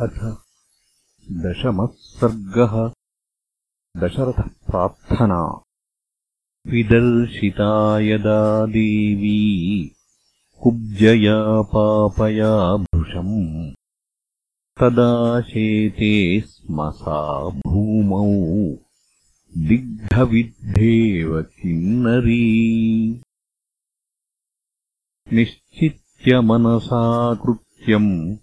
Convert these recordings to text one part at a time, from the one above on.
अथ दशमः सर्गः दशरथप्रार्थना विदर्शिता यदा देवी कुब्जया पापया भृशम्। तदा शेते स्म सा भूमौ दिग्धविद्धेव किन्नरी। निश्चित्य कृत्यम्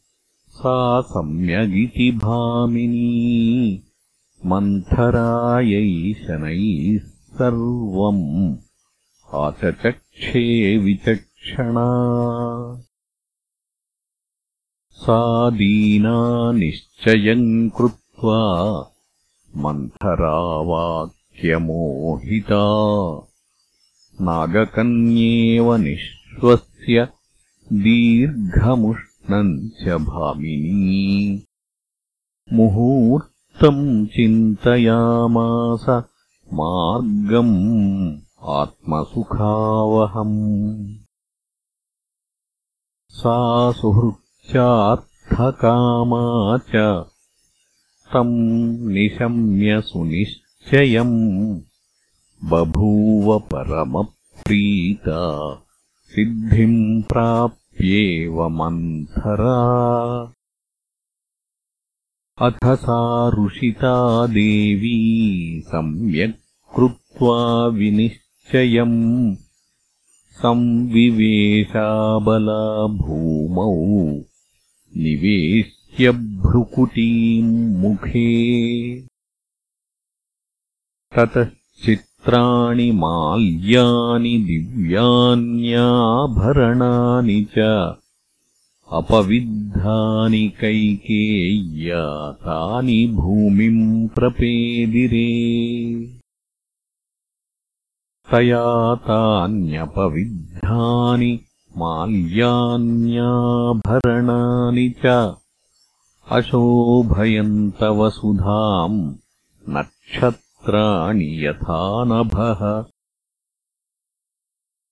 सा सम्यगिति भामिनी। मन्थरायै शनैः सर्वम् आचचक्षे विचक्षणा सा दीना निश्चयम् कृत्वा मन्थरावाक्यमोहिता। नागकन्येव निःश्वस्य दीर्घमुष् च भामिनी मुहूर्तम् चिन्तयामास मार्गम् आत्मसुखावहम्। सा सुहृत्यार्थकामा च तम् निशम्य सुनिश्चयम्। बभूव परमप्रीता सिद्धिम् प्राप् मन्थरा अथ सा ऋषिता देवी सम्यक् कृत्वा विनिश्चयम्। संविवेशाबला भूमौ निवेश्यभ्रुकुटीम् मुखे। ततश्चित् चित्राणि माल्यानि दिव्यान्याभरणानि च अपविद्धानि कैकेय्या तानि भूमिम् प्रपेदिरे। तया तान्यपविद्धानि माल्यान्याभरणानि च अशोभयन्तवसुधाम् नक्षत्र त्राणि यथा नभः।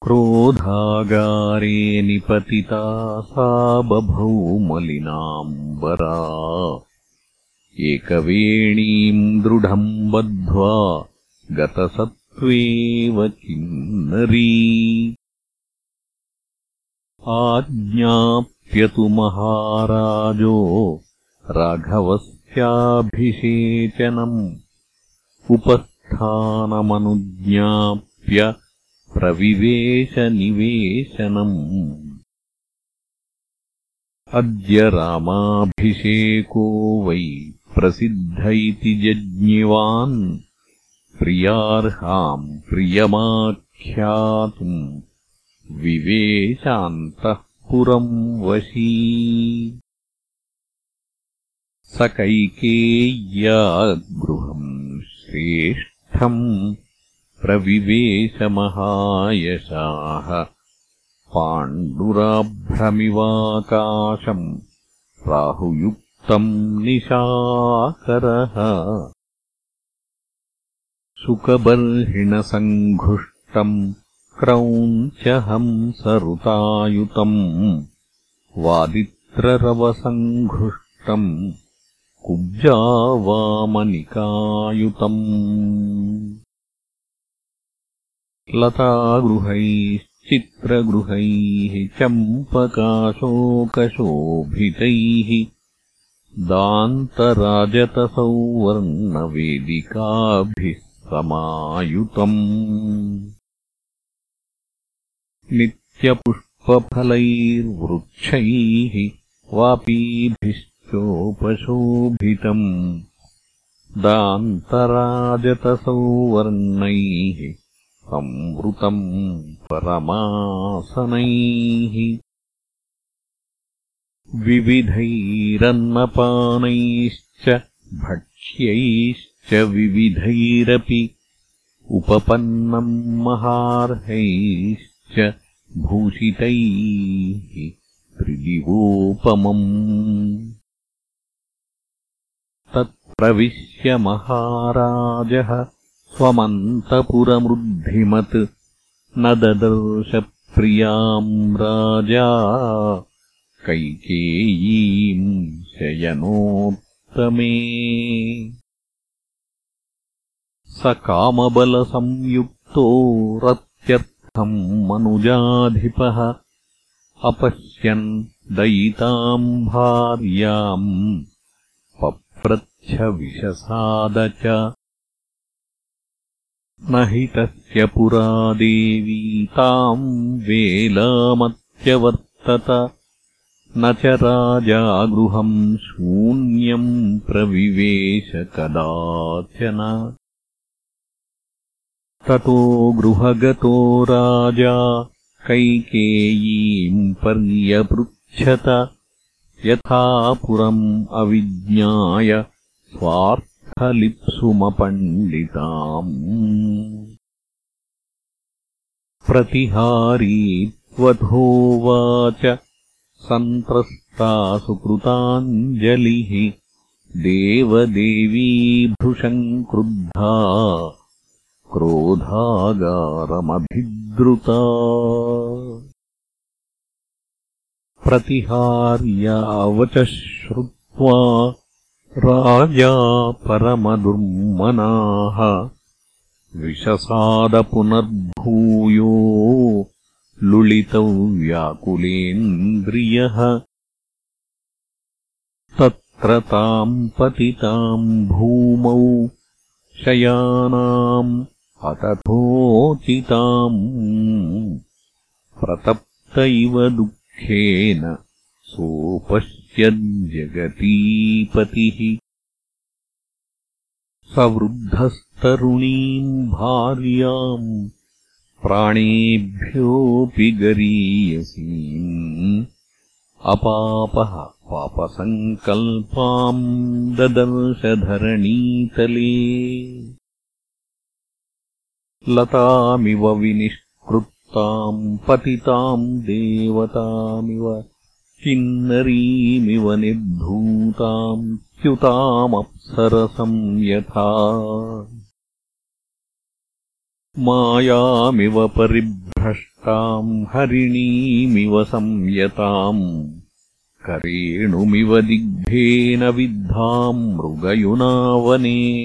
क्रोधागारे निपतिता सा बभौ मलिनाम्बरा एकवेणीम् दृढम् बद्ध्वा गतसत्त्वेव किन्नरी। आज्ञाप्यतु महाराजो राघवस्याभिषेचनम् उपस्थानमनुज्ञाप्य प्रविवेशनिवेशनम्। अद्य रामाभिषेको वै प्रसिद्ध इति जज्ञिवान् प्रियार्हाम् प्रियमाख्यातुम् विवेशान्तः पुरम् वशी। स कैकेय्या गृहम् श्रेष्ठम् प्रविवेशमहायशाः पाण्डुराभ्रमिवाकाशम् राहुयुक्तम् निशाकरः सुखबर्हिणसङ्घुष्टम् क्रौञ्चहंसरुतायुतम् वादित्ररवसङ्घुष्टम् कुब्जावामनिकायुतम्। लतागृहैश्चित्रगृहैः चम्पकाशोकशोभितैः दान्तराजतसौवर्णवेदिकाभिः समायुतम् नित्यपुष्पफलैर्वृक्षैः वापीभिश्च चोपशोभितम्। दान्तराजतसौवर्णैः संवृतम् परमासनैः। विविधैरन्नपानैश्च भक्ष्यैश्च विविधैरपि उपपन्नम् महार्हैश्च भूषितैः त्रिदिवोपमम् तत्प्रविश्य महाराजः स्वमन्तपुरमृद्धिमत्। न ददर्शप्रियाम् राजा कैकेयीम् शयनोत्तमे। स कामबलसंयुक्तो रत्यर्थम् मनुजाधिपः। अपश्यन् दयिताम् भार्याम् पप्रच्छविषसाद च। न हि तस्य पुरा देवी ताम् वेलामत्यवर्तत। न च राजा गृहम् शून्यम् प्रविवेश कदाचन। ततो गृहगतो राजा कैकेयीम् पर्यपृच्छत। यथा पुरम् अविज्ञाय स्वार्थलिप्सुमपण्डिताम् प्रतिहारी त्वथोवाच सन्त्रस्ता सुकृताञ्जलिः देवदेवीभृशम् क्रुद्धा क्रोधागारमभिद्रुता प्रतिहार्यावच श्रुत्वा राजा परमदुर्मनाः विशसादपुनर्भूयो लुलितौ व्याकुलेन्द्रियः तत्र ताम् पतिताम् भूमौ शयानाम् अतथोचिताम् प्रतप्त इव दुःखेन सोपश्यज्जगतीपतिः स वृद्धस्तरुणीम् भार्याम् प्राणेभ्योऽपि गरीयसीम् अपापः पापसङ्कल्पाम् ददर्शधरणीतले। लतामिव विनिष्कृताम् पतिताम् देवतामिव किन्नरीमिव निर्धूताम् च्युतामप्सरसम् यथा मायामिव परिभ्रष्टाम् हरिणीमिव संयताम् करेणुमिव दिग्धेन विद्धाम् मृगयुनावने।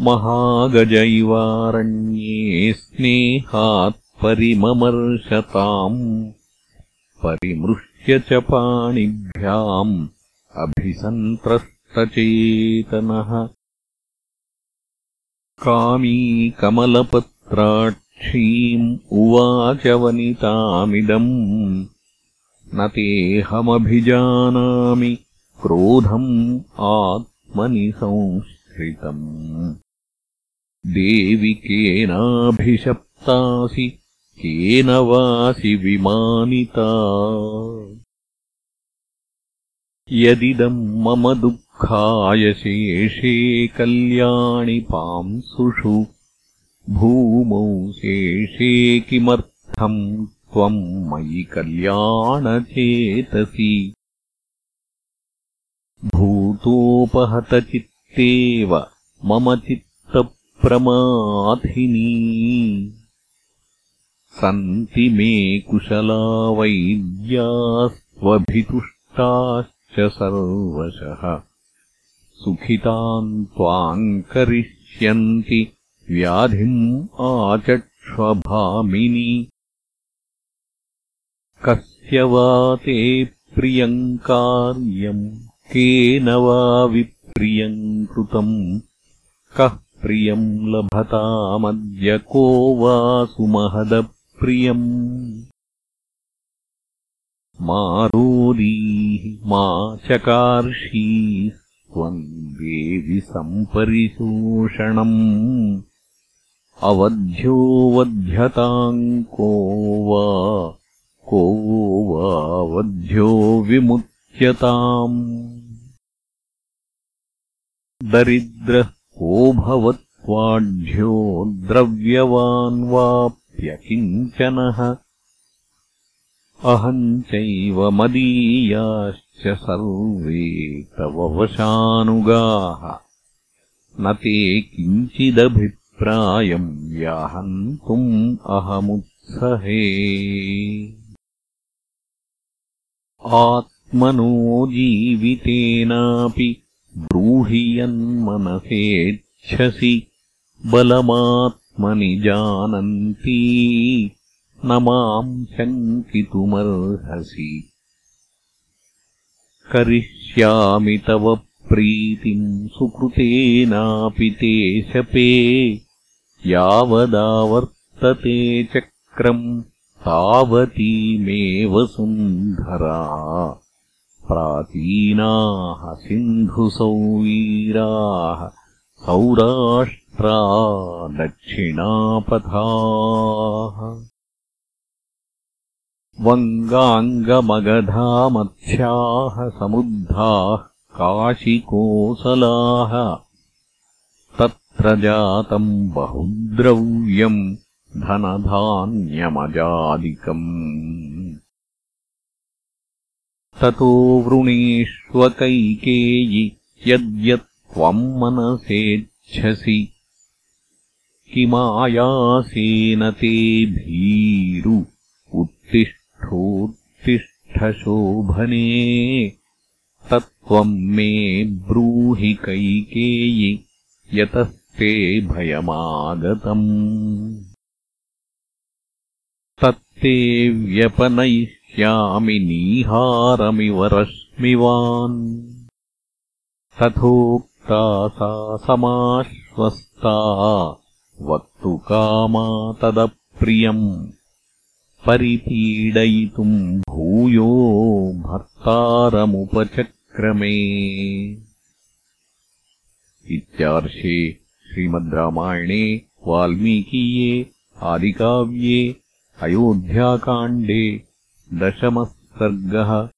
महागज इवारण्ये स्नेहात्परिममर्शताम् परिमृह्य च पाणिभ्याम् अभिसन्त्रस्तचेतनः। कामी कमलपत्राक्षीम् उवाच वनितामिदम्। न तेऽहमभिजानामि क्रोधम् आत्मनि संश्रितम् देवि केनाभिशप्तासि केन वासि विमानिता। यदिदम् मम दुःखाय शेषे कल्याणि पांसुषु भूमौ शेषे किमर्थम् त्वम् मयि कल्याणचेतसि। भूतोपहतचित्तेव मम चित्तप्रमाथिनी सन्ति मे कुशला वैद्यास्त्वभितुष्टाश्च सर्वशः। सुखिताम् त्वाम् करिष्यन्ति व्याधिम् आचक्ष्वभामिनि। कस्य वा ते प्रियम् कार्यम् केन वा विप्रियम् कृतम्? कः प्रियम् लभतामद्य को वा सुमहदप्रियम् मा रोदीः मा चकार्षीः त्वम् देवि सम्परिशोषणम्। अवध्यो वध्यताम् को वा को वावध्यो विमुच्यताम्। दरिद्रः को भवत्वाढ्यो द्रव्यवान् वाप्यकिञ्चनः अहम् चैव मदीयाश्च सर्वे तव वशानुगाः। न ते किञ्चिदभिप्रायम् व्याहन्तुम् अहमुत्सहे। आत्मनो जीवितेनापि ब्रूहि यन्मनसेच्छसि बलमात्मनि जानन्ती न माम् शङ्कितुमर्हसि। करिष्यामि तव प्रीतिम् सुकृतेनापि ते शपे यावदावर्तते चक्रम् तावतीमेव सुन्धरा प्राचीनाः सिन्धुसौवीराः सौराष्ट्रा दक्षिणापथाः वङ्गाङ्गमगधामध्याः समुद्धाः काशिकोसलाः। तत्र जातम् बहुद्रव्यम् धनधान्यमजादिकम्। ततो वृणीष्वकैकेयि यद्यत् त्वम् मनसेच्छसि किमायासेन ते भीरु उत्तिष्ठोत्तिष्ठशोभने तत्त्वम् मे ब्रूहि कैकेयि यतस्ते भयमागतम् तत्ते व्यपनयिष्यामि नीहारमिव रश्मिवान् तथोक्ता सा समाश्वस्ता वक्तु कामा तदप्रियम् परिपीडयितुम् भूयो भर्तारमुपचक्रमे। इत्यार्षे श्रीमद् रामायणे वाल्मीकीये आदिकाव्ये अयोध्याकाण्डे दशमः सर्गः